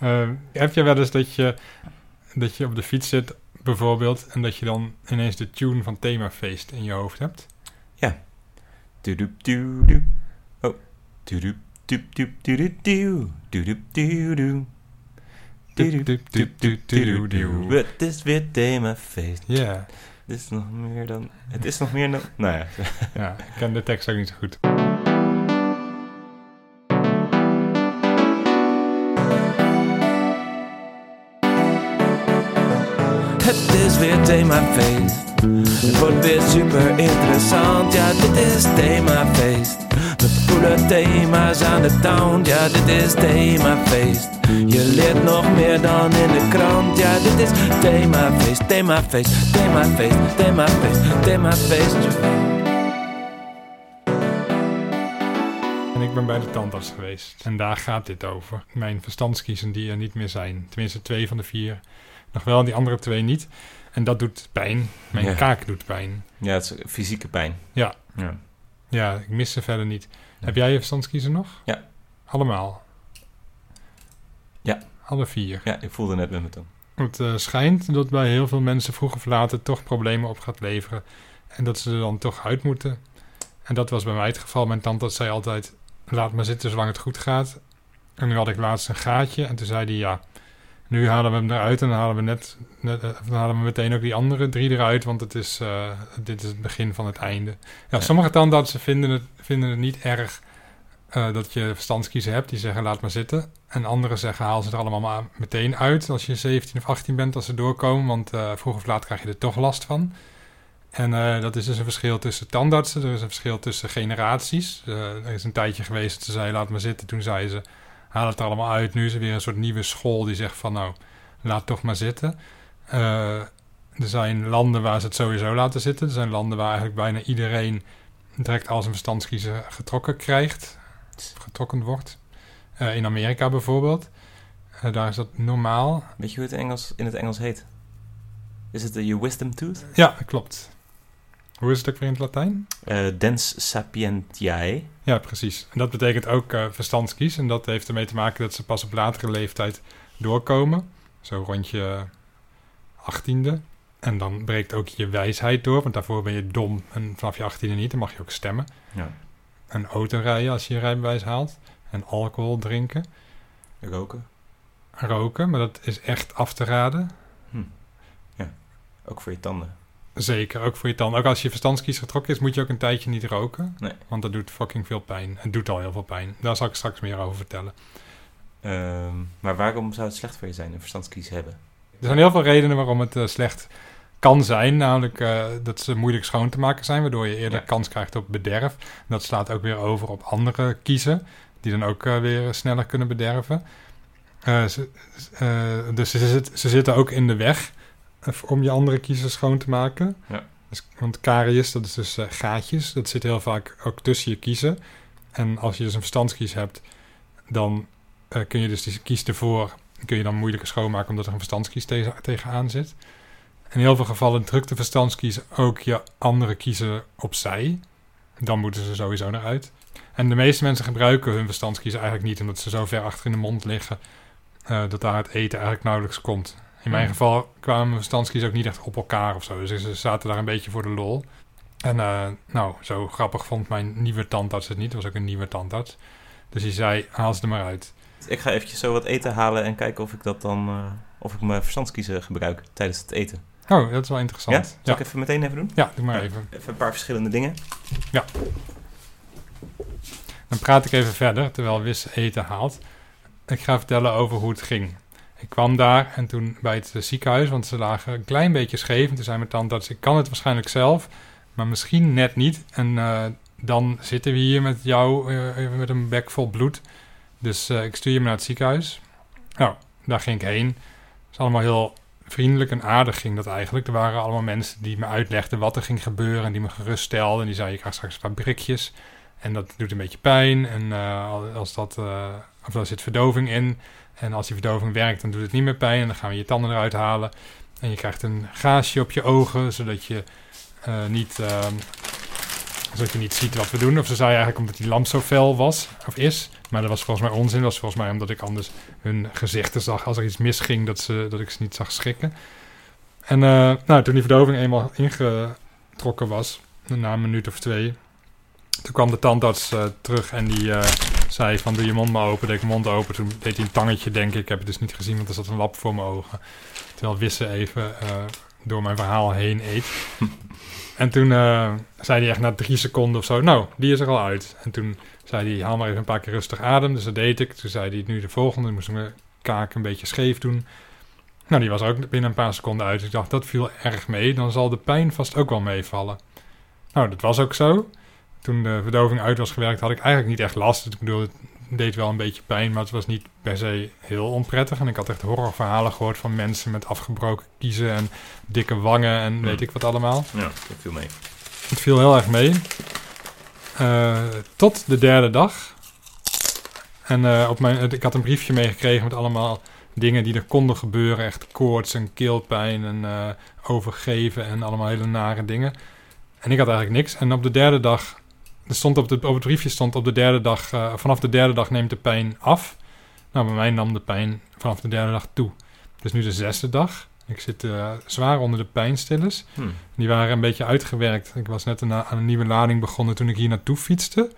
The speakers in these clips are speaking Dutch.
Eh, heb je wel eens dat je, dat je op de fiets zit, bijvoorbeeld, en dat je dan ineens de tune van Themafeest in je hoofd hebt? Doedoep, doedoep. Oh. Doedoep, doep, doep, doedoep, doe. Doedoep, doedoe. Doedoep, doep, doep, doedoep, doe. Het is weer themafeest. Ja, Het is nog meer dan... Het is nog meer dan... Nou ja. ja, ik ken de tekst ook niet zo goed. Themafeest. Het wordt weer super interessant. Ja, dit is themafeest. Met coole thema's aan de town. Ja, dit is themafeest. Je leert nog meer dan in de krant. Ja, dit is themafeest, themafeest, themafeest, themafeest, themafeest. En ik ben bij de tandarts geweest. En daar gaat dit over. Mijn verstandskiezen die er niet meer zijn. Tenminste, twee van de vier. Nog wel, die andere twee niet. En dat doet pijn. Mijn Ja. kaak doet pijn. Ja, het is fysieke pijn. Ja. Ja. Ja, ik mis ze verder niet. Heb jij je verstandskiezen nog? Ja. Allemaal? Ja. Alle vier. Ja, ik voelde net met mijn tong. Het eh, schijnt dat bij heel veel mensen vroeg of later toch problemen op gaat leveren. En dat ze er dan toch uit moeten. En dat was bij mij het geval. Mijn tante zei altijd, laat maar zitten zolang het goed gaat. En nu had ik laatst een gaatje. En toen zei hij, ja, nu halen we hem eruit. En dan halen we, net, net, eh, dan halen we meteen ook die andere drie eruit. Want het is, eh, dit is het begin van het einde. Ja, sommige tandartsen vinden het, vinden het niet erg eh, dat je verstandskiezen hebt. Die zeggen, laat maar zitten. En anderen zeggen, haal ze er allemaal maar meteen uit als je 17 of 18 bent, als ze doorkomen. Want vroeg of laat krijg je er toch last van. En dat is dus een verschil tussen tandartsen. Er is een verschil tussen generaties. Er is een tijdje geweest dat ze zei, laat maar zitten. Toen zei ze, haal het er allemaal uit. Nu is er weer een soort nieuwe school die zegt van, nou, laat toch maar zitten. Eh, er zijn landen waar ze het sowieso laten zitten. Er zijn landen waar eigenlijk bijna iedereen direct als een verstandskiezer getrokken krijgt. Getrokken wordt. Eh, in Amerika bijvoorbeeld. Eh, daar is dat normaal. Weet je hoe het Engels, in het Engels heet? Is het eh, je wisdom tooth? Ja, klopt. Hoe is het ook weer in het Latijn? Eh dens sapientiae. Ja, precies. En dat betekent ook eh verstandskies. En dat heeft ermee te maken dat ze pas op latere leeftijd doorkomen. Zo rond je achttiende. En dan breekt ook je wijsheid door. Want daarvoor ben je dom. En vanaf je achttiende niet. Dan mag je ook stemmen. Ja. En autorijden als je je rijbewijs haalt. En alcohol drinken. Roken. Roken, maar dat is echt af te raden. Ook voor je tanden. Zeker, ook voor je tanden. Ook als je verstandskies getrokken is, moet je ook een tijdje niet roken. Nee. Want dat doet fucking veel pijn. Het doet al heel veel pijn. Daar zal ik straks meer over vertellen. Ehm, maar waarom zou het slecht voor je zijn, een verstandskies hebben? Er zijn heel veel redenen waarom het eh, slecht kan zijn. Namelijk eh, dat ze moeilijk schoon te maken zijn, waardoor je eerder Ja. kans krijgt op bederf. Dat slaat ook weer over op andere kiezen, die dan ook eh, weer sneller kunnen bederven. Ze, dus ze, zit- ze zitten ook in de weg om je andere kiezen schoon te maken. Ja. Dus, want caries, dat is dus eh, gaatjes, dat zit heel vaak ook tussen je kiezen. En als je dus een verstandskies hebt, dan eh, kun je dus die kies ervoor kun je dan moeilijker schoonmaken omdat er een verstandskies tegen, tegenaan zit. In heel veel gevallen drukt de verstandskies ook je andere kiezen opzij. Dan moeten ze sowieso naar uit. En de meeste mensen gebruiken hun verstandskiezen eigenlijk niet, omdat ze zo ver achter in de mond liggen eh, dat daar het eten eigenlijk nauwelijks komt. In mijn geval kwamen mijn verstandskies ook niet echt op elkaar of zo. Dus ze zaten daar een beetje voor de lol. En eh, nou, zo grappig vond mijn nieuwe tandarts het niet. Het was ook een nieuwe tandarts. Dus die zei, haal ze er maar uit. Ik ga eventjes zo wat eten halen en kijken of ik dat dan... eh, of ik mijn verstandskiezen gebruik tijdens het eten. Oh, dat is wel Ja? interessant. Zal Ja, ik even meteen even doen? ja doe maar Ja. even. Even een paar verschillende dingen. Dan praat ik even verder, terwijl Wis eten haalt. Ik ga vertellen over hoe het ging. Ik kwam daar en toen bij het eh, ziekenhuis, want ze lagen een klein beetje scheef. En toen zei mijn tandarts, ik kan het waarschijnlijk zelf, maar misschien net niet. En eh, dan zitten we hier met jou even met een bek vol bloed. Dus ik stuur je maar naar het ziekenhuis. Nou, daar ging ik heen. Het is allemaal heel vriendelijk en aardig ging dat eigenlijk. Er waren allemaal mensen die me uitlegden wat er ging gebeuren en die me geruststelden. En die zeiden, je krijgt straks een paar prikjes. En dat doet een beetje pijn. En als dat, of daar zit verdoving in. En als die verdoving werkt, dan doet het niet meer pijn. En dan gaan we je tanden eruit halen. En je krijgt een gaasje op je ogen, zodat je eh, niet ehm, Zodat je niet ziet wat we doen. Of ze zei eigenlijk omdat die lamp zo fel was, of is. Maar dat was volgens mij onzin. Dat was volgens mij omdat ik anders hun gezichten zag als er iets misging, dat, ze, dat ik ze niet zag schrikken. En eh, nou, toen die verdoving eenmaal ingetrokken was, na een minuut of twee, toen kwam de tandarts eh, terug en die zei van doe je mond maar open. Deed ik mijn mond open. Toen deed hij een tangetje, denk ik. Ik heb het dus niet gezien, want er zat een lap voor mijn ogen. Terwijl Wisse even eh, door mijn verhaal heen eet. en toen eh, zei hij echt na drie seconden of zo, nou, die is er al uit. En toen zei hij, haal maar even een paar keer rustig adem. Dus dat deed ik. Toen zei hij, nu de volgende. Toen moest ik mijn kaak een beetje scheef doen. Nou, die was ook binnen een paar seconden uit. Ik dacht, dat viel erg mee. Dan zal de pijn vast ook wel meevallen. Nou, dat was ook zo. Toen de verdoving uit was gewerkt, had ik eigenlijk niet echt last. Ik bedoel, het deed wel een beetje pijn, maar het was niet per se heel onprettig. En ik had echt horrorverhalen gehoord van mensen met afgebroken kiezen en dikke wangen en weet ik wat allemaal. Ja, dat viel mee. Het viel heel erg mee. Eh, tot de derde dag. En eh, op mijn, ik had een briefje meegekregen met allemaal dingen die er konden gebeuren. Echt koorts en keelpijn en eh, overgeven en allemaal hele nare dingen. En ik had eigenlijk niks. En op de derde dag, er stond op, de, op het briefje stond op de derde dag, eh, vanaf de derde dag neemt de pijn af. Nou, bij mij nam de pijn vanaf de derde dag toe. Het is nu de zesde dag. Ik zit eh, zwaar onder de pijnstillers. Hm. Die waren een beetje uitgewerkt. Ik was net aan een nieuwe lading begonnen toen ik hier naartoe fietste.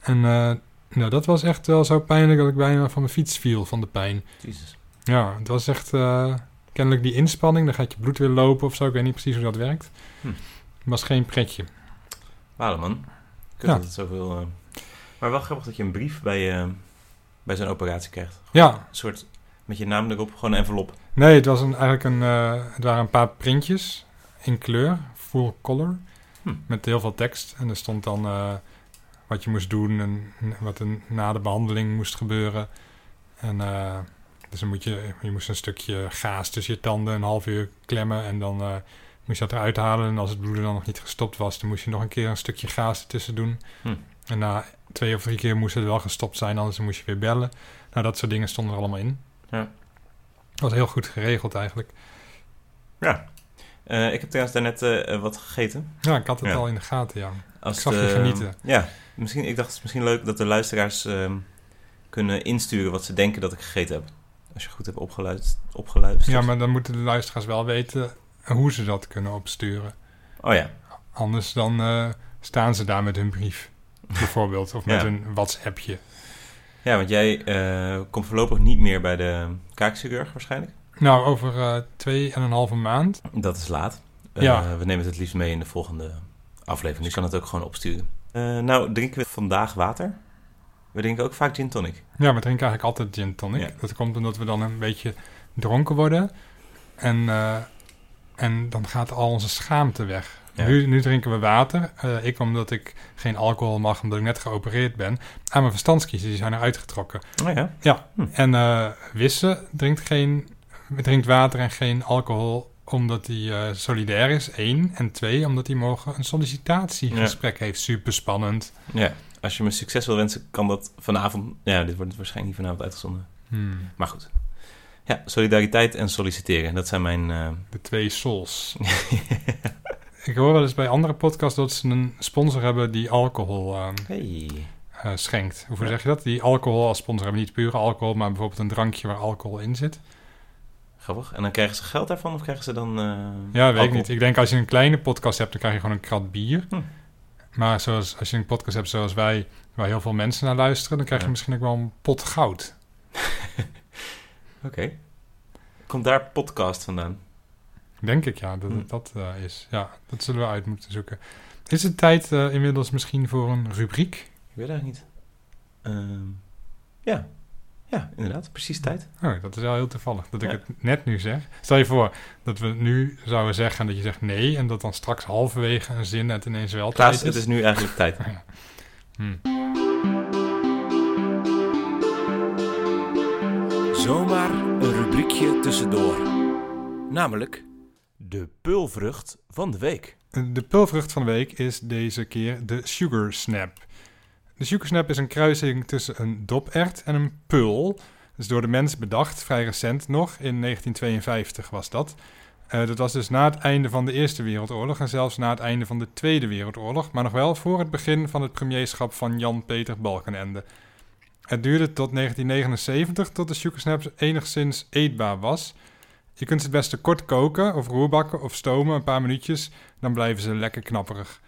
En eh, nou, dat was echt wel zo pijnlijk dat ik bijna van mijn fiets viel van de pijn. Jezus. Ja, het was echt eh, kennelijk die inspanning. Dan gaat je bloed weer lopen of zo. Ik weet niet precies hoe dat werkt. Hm. Het was geen pretje. Walen, man. Ja. dat het zoveel... eh, Maar wel grappig dat je een brief bij, eh, bij zo'n operatie krijgt. Ja, Een soort met je naam erop, gewoon een envelop. nee, het, was een, eigenlijk een, eh, het waren een paar printjes in kleur, full color, Hm. met heel veel tekst. En er stond dan wat je moest doen en wat er na de behandeling moest gebeuren. En dus dan moet je, je moest een stukje gaas tussen je tanden een half uur klemmen en dan moest je dat eruit halen. En als het bloeden dan nog niet gestopt was, dan moest je nog een keer een stukje gaas ertussen doen. Hm. En na twee of drie keer moest het wel gestopt zijn, anders moest je weer bellen. Nou, dat soort dingen stonden er allemaal in. Ja. Dat was heel goed geregeld eigenlijk. Ja. Eh, ik heb trouwens daarnet eh, wat gegeten. Ja, ik had het Ja. al in de gaten, ja. Als Ik zag je genieten. Ja, misschien, ik dacht het is misschien leuk dat de luisteraars ehm, kunnen insturen wat ze denken dat ik gegeten heb. Als je goed hebt opgeluisterd. opgeluisterd. Ja, maar dan moeten de luisteraars wel weten hoe ze dat kunnen opsturen. Oh ja. Anders dan eh, staan ze daar met hun brief, bijvoorbeeld. Of met Ja. een WhatsAppje. Ja, want jij eh, komt voorlopig niet meer bij de kaakchirurg waarschijnlijk. Nou, over eh, twee en een halve maand. Dat is laat. Ja. We nemen het het liefst mee in de volgende aflevering. Dus je kan het ook gewoon opsturen. Nou, drinken we vandaag water? We drinken ook vaak gin tonic. Ja, we drinken eigenlijk altijd gin tonic. Ja. Dat komt omdat we dan een beetje dronken worden. En, eh, en dan gaat al onze schaamte weg. Ja. Nu, nu drinken we water. Eh, ik omdat ik geen alcohol mag, omdat ik net geopereerd ben. Aan mijn verstandskiezen, die zijn er uitgetrokken. Oh ja. Ja, Hm. en eh Wisse drinkt, geen, drinkt water en geen alcohol omdat hij eh, solidair is, één. En twee, omdat hij morgen een sollicitatiegesprek heeft. Super spannend. Ja. Als je me succes wil wensen, kan dat vanavond... Ja, dit wordt waarschijnlijk niet vanavond uitgezonden. Hmm, Maar goed. Ja, solidariteit en solliciteren. Dat zijn mijn... eh, de twee souls. Ik hoor wel eens bij andere podcasts dat ze een sponsor hebben die alcohol eh, Hey. eh, schenkt. Hoe Ja. zeg je dat? Die alcohol als sponsor hebben. Niet pure alcohol, maar bijvoorbeeld een drankje waar alcohol in zit. Grappig. En dan krijgen ze geld daarvan of krijgen ze dan... Ja, weet ik niet. Ik denk als je een kleine podcast hebt, dan krijg je gewoon een krat bier. Hm. Maar zoals, als je een podcast hebt zoals wij, waar heel veel mensen naar luisteren, dan krijg je Ja. misschien ook wel een pot goud. Oké. Komt daar podcast vandaan? Denk ik, ja, dat Hm. het dat eh, is. Ja, dat zullen we uit moeten zoeken. Is het tijd eh, inmiddels misschien voor een rubriek? Ik weet eigenlijk niet. Ehm, ja. Ja, inderdaad. Precies tijd. Oh, dat is wel heel toevallig dat ik het net nu zeg. Stel je voor dat we nu zouden zeggen en dat je zegt nee... en dat dan straks halverwege een zin het ineens wel Klaas, tijd het is nu eigenlijk tijd. Hm. Zomaar een rubriekje tussendoor. Namelijk de pulvrucht van de week. De pulvrucht van de week is deze keer de sugar snap. De sugar snap is een kruising tussen een dopert en een pul. Dat is door de mens bedacht, vrij recent nog. In 1952 was dat. Eh, dat was dus na het einde van de Eerste Wereldoorlog en zelfs na het einde van de Tweede Wereldoorlog, maar nog wel voor het begin van het premierschap van Jan-Peter Balkenende. Het duurde tot 1979 tot de sugarsnaps enigszins eetbaar was. Je kunt ze het beste kort koken of roerbakken of stomen een paar minuutjes, dan blijven ze lekker knapperig.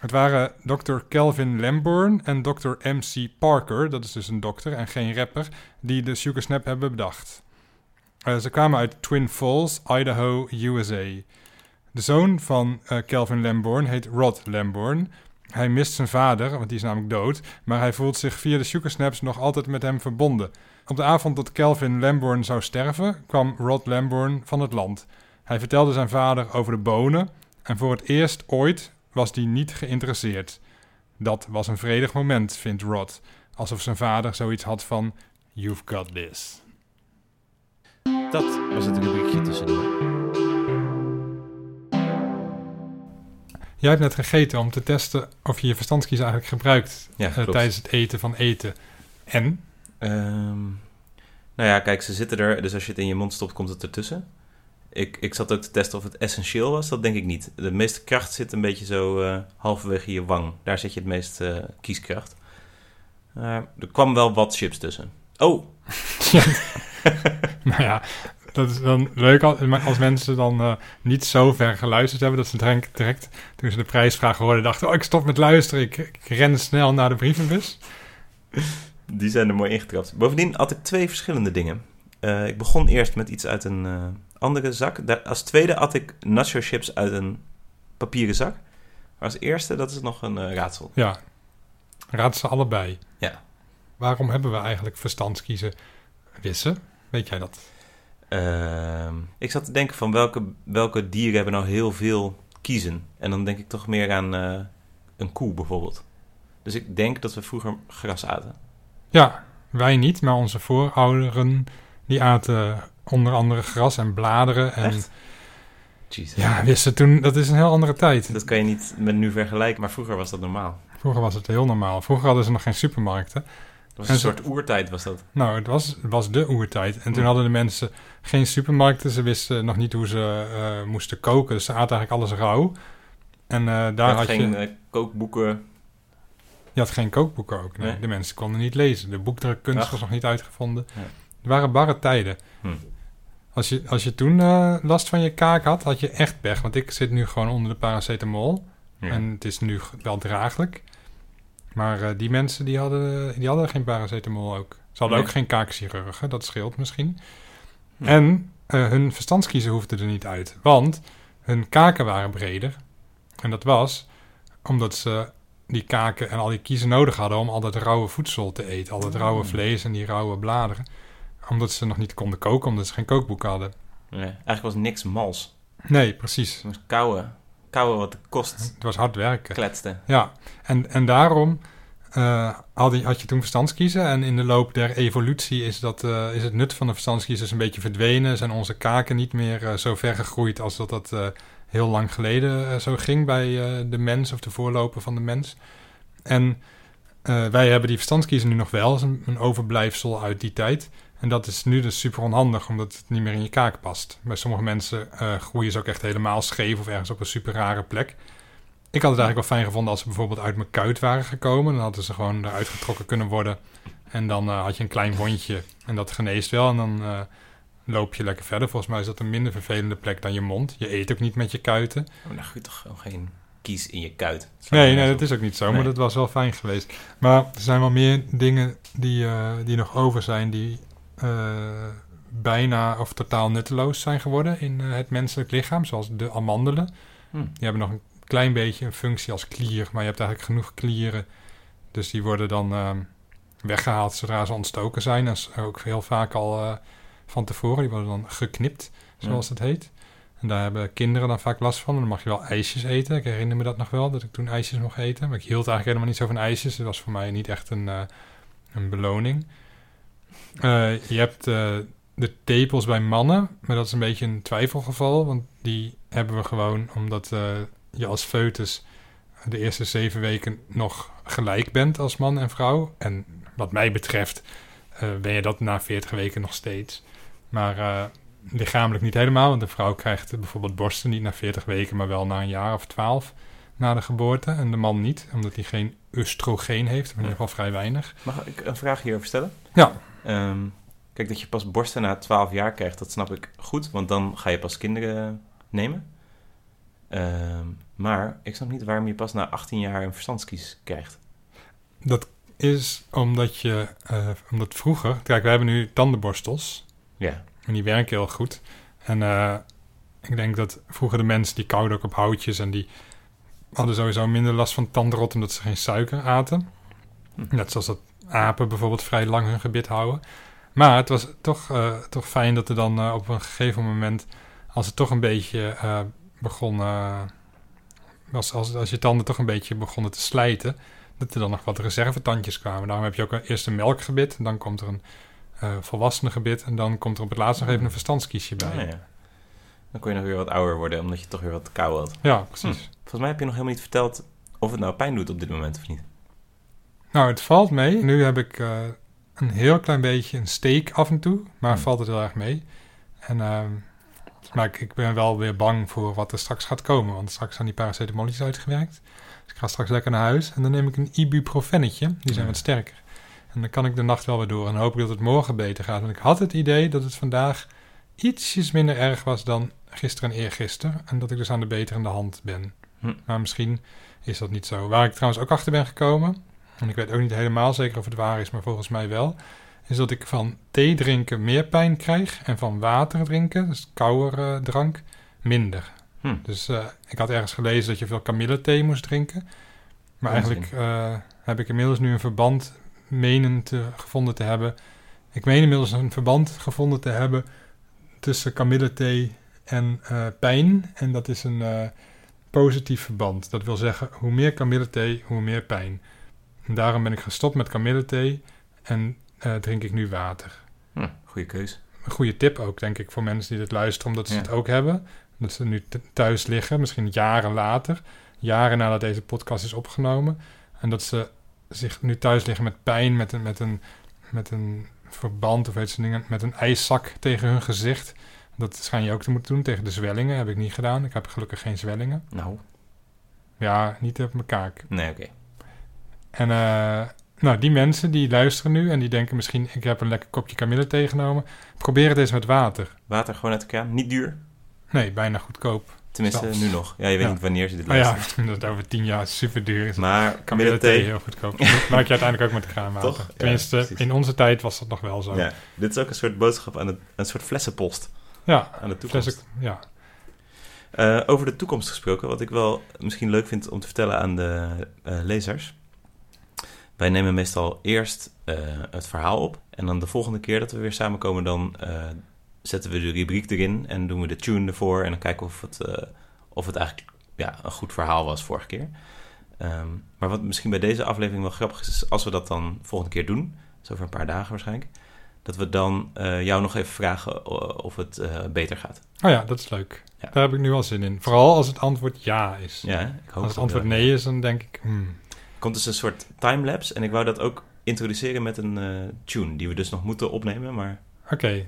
Het waren Dr. Calvin Lambourne en Dr. MC Parker, dat is dus een dokter en geen rapper, die de sugarsnap hebben bedacht. Eh, ze kwamen uit Twin Falls, Idaho, USA. De zoon van eh, Calvin Lambourne heet Rod Lambourne. Hij mist zijn vader, want die is namelijk dood, maar hij voelt zich via de sugarsnaps nog altijd met hem verbonden. Op de avond dat Calvin Lambourne zou sterven, kwam Rod Lambourne van het land. Hij vertelde zijn vader over de bonen en voor het eerst ooit was die niet geïnteresseerd. Dat was een vredig moment, vindt Rod, alsof zijn vader zoiets had van: You've got this. Dat was het rubriekje tussendoor. Jij hebt net gegeten om te testen of je je verstandskies eigenlijk gebruikt Ja, eh, tijdens het eten van eten. En? Ehm, nou ja, kijk, ze zitten er. Dus als je het in je mond stopt, komt het ertussen. Ik, ik zat ook te testen of het essentieel was. Dat denk ik niet. De meeste kracht zit een beetje zo eh, halverwege je wang. Daar zit je het meest eh, kieskracht. Er kwam wel wat chips tussen. Oh, Nou ja, dat is dan leuk als, als mensen dan eh, niet zo ver geluisterd hebben... dat ze direct, direct toen ze de prijsvraag hoorden dachten... oh, ik stop met luisteren, ik, ik ren snel naar de brievenbus. die zijn er mooi ingetrapt. Bovendien had ik twee verschillende dingen. Eh, ik begon eerst met iets uit een eh, andere zak. Daar, als tweede had ik nacho chips uit een papieren zak. Maar als eerste, dat is nog een raadsel. Ja, raad ze allebei. Ja. Waarom hebben we eigenlijk verstandskiezen? Wissen, weet jij dat? Ehm, ik zat te denken van welke, welke dieren hebben nou heel veel kiezen. En dan denk ik toch meer aan eh, een koe bijvoorbeeld. Dus ik denk dat we vroeger gras aten. Ja, wij niet, maar onze voorouderen... die aten onder andere gras en bladeren. En Echt? Jeez. ja, wisten toen... dat is een heel andere tijd. Dat kan je niet met nu vergelijken, maar vroeger was dat normaal. Vroeger was het heel normaal. Vroeger hadden ze nog geen supermarkten. Dat was En een soort oertijd was dat. Nou, het was, het was de oertijd. En toen Ja. hadden de mensen geen supermarkten. Ze wisten nog niet hoe ze eh, moesten koken. Dus ze aten eigenlijk alles rauw. En eh, daar Je had, had geen je... eh, kookboeken. Je had geen kookboeken ook. Nee. Nee. De mensen konden niet lezen. De boekdrukkunst Ach. was nog niet uitgevonden. Ja. Er waren barre tijden. Hm. Als je, als je toen last van je kaak had, had je echt pech. Want ik zit nu gewoon onder de paracetamol. Ja. En het is nu wel draaglijk. Maar die mensen die hadden, die hadden geen paracetamol ook. Ze hadden Nee. ook geen kaakchirurgen, dat scheelt misschien. Hm. En eh, hun verstandskiezen hoefden er niet uit. Want hun kaken waren breder. En dat was omdat ze die kaken en al die kiezen nodig hadden om al dat rauwe voedsel te eten. Al dat rauwe Mm. vlees en die rauwe bladeren. Omdat ze nog niet konden koken, omdat ze geen kookboek hadden. Nee, eigenlijk was niks mals. Nee, precies. Het was kouwen. Kouwen wat kost Het was hard werken. kletste. Ja, en, en daarom eh, had, je, je toen verstandskiezen. En in de loop der evolutie is, dat, eh, is het nut van de verstandskiezers een beetje verdwenen. Zijn onze kaken niet meer eh, zo ver gegroeid als dat dat heel lang geleden zo ging bij de mens of de voorloper van de mens. En wij hebben die verstandskiezer nu nog wel, als een, een overblijfsel uit die tijd. En dat is nu dus super onhandig, omdat het niet meer in je kaak past. Bij sommige mensen groeien ze ook echt helemaal scheef of ergens op een super rare plek. Ik had het eigenlijk wel fijn gevonden als ze bijvoorbeeld uit mijn kuit waren gekomen. Dan hadden ze gewoon eruit getrokken kunnen worden. En dan eh, had je een klein wondje en dat geneest wel. En dan eh, loop je lekker verder. Volgens mij is dat een minder vervelende plek dan je mond. Je eet ook niet met je kuiten. Maar dan groeit toch gewoon geen kies in je kuit. Nee, nee, dat is ook niet zo. Maar dat was wel fijn geweest. Maar er zijn wel meer dingen die, eh, die nog over zijn... die bijna of totaal nutteloos zijn geworden in het menselijk lichaam. Zoals de amandelen. Hm. Die hebben nog een klein beetje een functie als klier, maar je hebt eigenlijk genoeg klieren. Dus die worden dan ehm, weggehaald zodra ze ontstoken zijn. En s- ook heel vaak al eh, van tevoren. Die worden dan geknipt, zoals het heet. En daar hebben kinderen dan vaak last van. En dan mag je wel ijsjes eten. Ik herinner me dat nog wel, dat ik toen ijsjes mocht eten. Maar ik hield eigenlijk helemaal niet zo van ijsjes. Het was voor mij niet echt een, eh, een beloning. Eh, je hebt de tepels bij mannen, maar dat is een beetje een twijfelgeval. Want die hebben we gewoon omdat je als foetus de eerste zeven weken nog gelijk bent als man en vrouw. En wat mij betreft eh, ben je dat na 40 weken nog steeds. Maar eh, lichamelijk niet helemaal, want een vrouw krijgt bijvoorbeeld borsten niet na 40 weken, maar wel na een jaar of 12 na de geboorte. En de man niet, omdat hij geen oestrogeen heeft, of in ieder geval vrij weinig. Mag ik een vraag hierover stellen? Ja. Ehm, kijk, dat je pas borsten na 12 jaar krijgt, dat snap ik goed, want dan ga je pas kinderen nemen. Ehm, maar ik snap niet waarom je pas na 18 jaar een verstandskies krijgt. Dat is omdat je, eh, omdat vroeger, kijk, we hebben nu tandenborstels. Ja, En die werken heel goed. En eh, ik denk dat vroeger de mensen die kauwden ook op houtjes en die hadden sowieso minder last van tandrot omdat ze geen suiker aten. Hm. Net zoals dat apen bijvoorbeeld vrij lang hun gebit houden. Maar het was toch, eh, toch fijn dat er dan op een gegeven moment, als het toch een beetje begon, eh, als, als, als je tanden toch een beetje begonnen te slijten, dat er dan nog wat reservetandjes kwamen. Daarom heb je ook een- eerst een melkgebit, en dan komt er een eh volwassene gebit en dan komt er op het laatst nog even een verstandskiesje bij. Ah, ja. Dan kon je nog weer wat ouder worden, omdat je toch weer wat kou had. Ja, precies. Volgens mij heb je nog helemaal niet verteld of het nou pijn doet op dit moment of niet. Nou, het valt mee. Nu heb ik eh, een heel klein beetje een steek af en toe, maar Hmm. valt het heel erg mee. En, ehm, maar ik, ik ben wel weer bang voor wat er straks gaat komen, want straks zijn die paracetamolletjes uitgewerkt. Dus ik ga straks lekker naar huis en dan neem ik een ibuprofennetje. Die zijn Ja. wat sterker. En dan kan ik de nacht wel weer door en dan hoop ik dat het morgen beter gaat. Want ik had het idee dat het vandaag ietsjes minder erg was dan gisteren en eergisteren. En dat ik dus aan de beterende hand ben. Hm. Maar misschien is dat niet zo. Waar ik trouwens ook achter ben gekomen, en ik weet ook niet helemaal zeker of het waar is, maar volgens mij wel, is dat ik van thee drinken meer pijn krijg en van water drinken, dus koude eh, drank, minder. Hm. Dus eh, ik had ergens gelezen dat je veel kamillethee moest drinken. Maar Onzin. eigenlijk eh, heb ik inmiddels nu een verband menen te, gevonden te hebben. Ik meen inmiddels een verband gevonden te hebben tussen kamillethee en pijn. En dat is een positief verband. Dat wil zeggen, hoe meer kamillethee, hoe meer pijn. En daarom ben ik gestopt met kamillethee en eh, drink ik nu water. Hm, goede keus. Een goede tip ook, denk ik, voor mensen die dit luisteren, omdat ze Ja. het ook hebben. Dat ze nu thuis liggen, misschien jaren later, jaren nadat deze podcast is opgenomen. En dat ze zich nu thuis liggen met pijn, met een, met een, met een verband of weet ze dingen, met een ijszak tegen hun gezicht. Dat schijn je ook te moeten doen tegen de zwellingen. Heb ik niet gedaan. Ik heb gelukkig geen zwellingen. Nou, Ja, niet op mijn kaak. nee, oké. En eh, nou, die mensen die luisteren nu en die denken misschien... ik heb een lekker kopje kamillethee genomen. Probeer het eens met water. Water gewoon uit de kraan, niet duur. Nee, bijna goedkoop. Tenminste, Zelfs. nu nog. Ja, je weet Ja. niet wanneer ze dit Oh ja, luisteren. dat is over tien jaar super duur is. Maar Kamillethee heel goedkoop. Maak je uiteindelijk ook met kraanwater. Toch? Ja, Tenminste, in onze tijd was dat nog wel zo. ja, dit is ook een soort boodschap aan het, een soort flessenpost Ja, aan de toekomst. ja. Eh, over de toekomst gesproken, wat ik wel misschien leuk vind om te vertellen aan de eh, lezers. Wij nemen meestal eerst eh, het verhaal op. En dan de volgende keer dat we weer samenkomen, dan eh, zetten we de rubriek erin en doen we de tune ervoor. En dan kijken of het, eh, of het eigenlijk ja, een goed verhaal was vorige keer. Ehm, maar wat misschien bij deze aflevering wel grappig is, is als we dat dan volgende keer doen, zo over een paar dagen waarschijnlijk, dat we dan jou nog even vragen of het beter gaat. Oh ja, dat is leuk. Ja. Daar heb ik nu wel zin in. Vooral als het antwoord ja is. Ja, ik hoop als het antwoord nee is, dan denk ik... hmm, komt dus een soort timelapse en ik wou dat ook introduceren met een eh, tune die we dus nog moeten opnemen, maar Oké,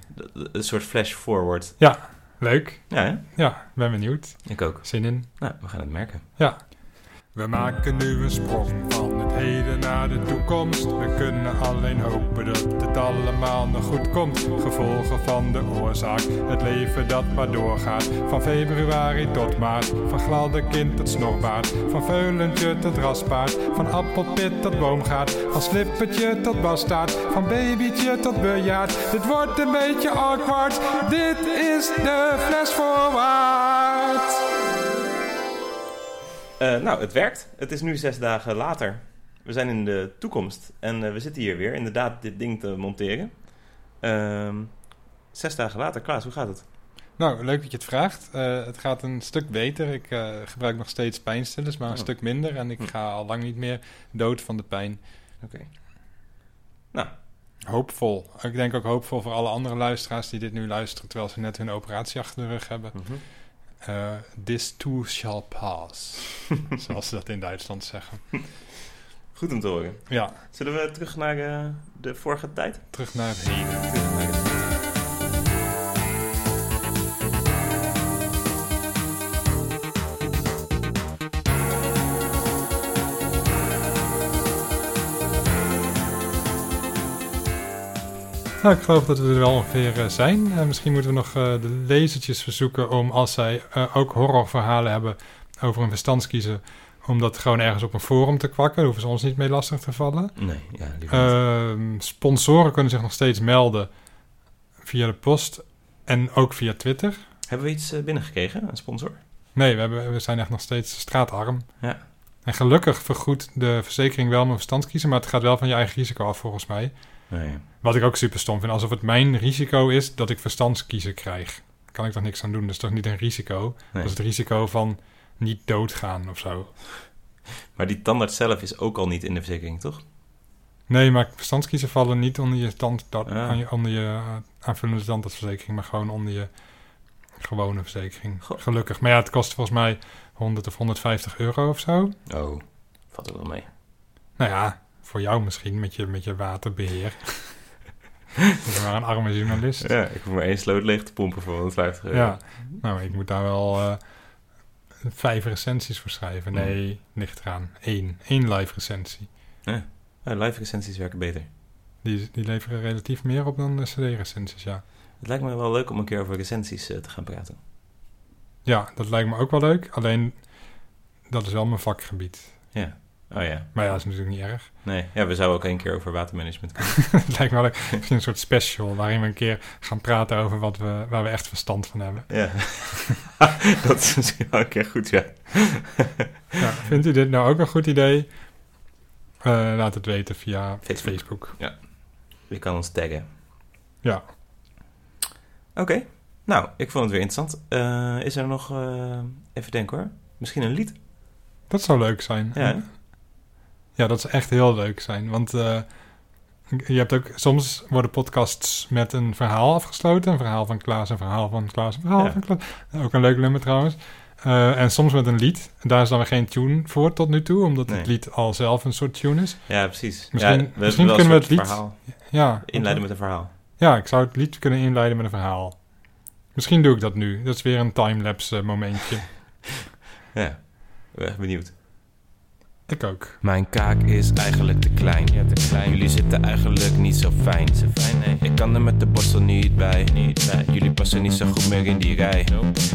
een soort flash forward. leuk. Ja, hè? Ja, ben benieuwd. ik ook. Zin in. Nou, we gaan het merken. Ja. We maken nu een sprong van het heden naar de toekomst. We kunnen alleen hopen dat het allemaal nog goed komt. Gevolgen van de oorzaak, het leven dat maar doorgaat. Van februari tot maart, van gladde kind tot snorbaard. Van veulentje tot raspaard, van appelpit tot boomgaard. Van slippertje tot bastaard, van babytje tot bejaard. Dit wordt een beetje awkward, dit is de fles voorwaarts. Eh, nou, het werkt. Het is nu zes dagen later. We zijn in de toekomst en eh, we zitten hier weer inderdaad dit ding te monteren. Ehm, zes dagen later, Klaas, hoe gaat het? Nou, leuk dat je het vraagt. Eh, het gaat een stuk beter. Ik gebruik nog steeds pijnstillers, maar een Oh. stuk minder. En ik Hm. ga al lang niet meer dood van de pijn. Oké. Nou, Hoopvol. Ik denk ook hoopvol voor alle andere luisteraars die dit nu luisteren... terwijl ze net hun operatie achter de rug hebben. mhm. Eh, this too shall pass. zoals ze dat in Duitsland zeggen. goed om te horen. Ja, Zullen we terug naar eh, de vorige tijd? terug naar het heden. Terug naar het heden. Nou, ik geloof dat we er wel ongeveer eh, zijn. Eh, misschien moeten we nog eh, de lezertjes verzoeken om, als zij ook horrorverhalen hebben over een verstandskiezer, om dat gewoon ergens op een forum te kwakken. Daar hoeven ze ons niet mee lastig te vallen. Nee, ja. Ehm, sponsoren kunnen zich nog steeds melden via de post en ook via Twitter. Hebben we iets binnengekregen, een sponsor? Nee, we, hebben, we zijn echt nog steeds straatarm. Ja. En gelukkig vergoedt de verzekering wel mijn verstandskiezer, maar het gaat wel van je eigen risico af volgens mij. Nee. Wat ik ook super stom vind, alsof het mijn risico is dat ik verstandskiezer krijg. Daar kan ik toch niks aan doen, dat is toch niet een risico? Nee. Dat is het risico van niet doodgaan of zo. Maar die tandarts zelf is ook al niet in de verzekering, toch? Nee, maar verstandskiezer vallen niet onder je, tand, Ah. onder je eh, aanvullende tandartsverzekering, maar gewoon onder je gewone verzekering. Gelukkig. Maar ja, het kost volgens mij 100 of 150 euro of zo. Oh, valt ook wel mee. Nou ja, voor jou misschien met je, met je waterbeheer. ik ben maar een arme journalist. Ja, ik hoef maar één sloot leeg te pompen voor 150 euro. Ja, nou, ik moet daar wel eh, vijf recensies voor schrijven. Nee, ligt eraan. Eén. Eén live recensie. Oh, live recensies werken beter. Die, die leveren relatief meer op dan de CD-recensies, ja. Het lijkt me wel leuk om een keer over recensies eh, te gaan praten. Ja, dat lijkt me ook wel leuk. Alleen, dat is wel mijn vakgebied. Ja. Oh ja. Maar ja, dat is natuurlijk niet erg. Nee, ja, we zouden ook één keer over watermanagement kunnen. het lijkt me wel leuk. Misschien een soort special waarin we een keer gaan praten over wat we, waar we echt verstand van hebben. Ja. dat is misschien wel een keer goed, ja. Ja, vindt u dit nou ook een goed idee? Eh, laat het weten via Facebook. Facebook. Je kan ons taggen. Ja. Oké. Nou, ik vond het weer interessant. Eh, is er nog... eh, even denken hoor. Misschien een lied? Dat zou leuk zijn. Ja, hè? Ja, dat zou echt heel leuk zijn. Want eh, je hebt ook, soms worden podcasts met een verhaal afgesloten. Een verhaal van Klaas, een verhaal van Klaas, een verhaal Ja. van Klaas. Ook een leuk nummer trouwens. En soms met een lied. Daar is dan weer geen tune voor tot nu toe, omdat Nee. het lied al zelf een soort tune is. Ja, precies. Misschien- ja, we misschien kunnen we het lied- verhaal Ja, inleiden met een verhaal. ja, ik zou het lied kunnen inleiden met een verhaal. Misschien doe ik dat nu. Dat is weer een timelapse momentje. Ja, benieuwd. Ik ook. Mijn kaak is eigenlijk te klein. Ja, te klein. Jullie zitten eigenlijk niet zo fijn. Zo fijn nee. Ik kan er met de borstel niet bij. niet bij. Jullie passen niet zo goed meer in die rij.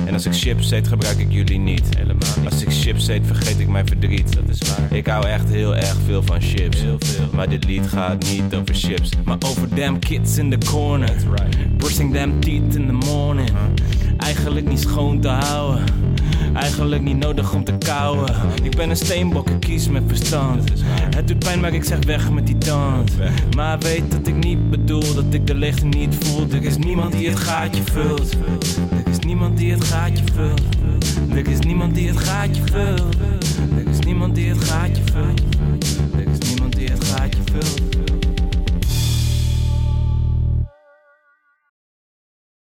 En als ik chips eet, gebruik ik jullie niet. Helemaal niet. Als ik chips eet, vergeet ik mijn verdriet. Dat is waar. Ik hou echt heel erg veel van chips. Heel veel. Maar dit lied gaat niet over chips. Maar over damn kids in the corner. right. Brushing them teeth in the morning. Eigenlijk niet schoon te houden. Eigenlijk niet nodig om te kauwen. Ik ben een steenbok, ik kies met verstand. Het doet pijn, maar ik zeg weg met die tand. Maar weet dat ik niet bedoel dat ik de leegte niet voel. Er is niemand die het gaatje vult. Er is niemand die het gaatje vult. Er is niemand die het gaatje vult. Er is niemand die het gaatje vult. Er is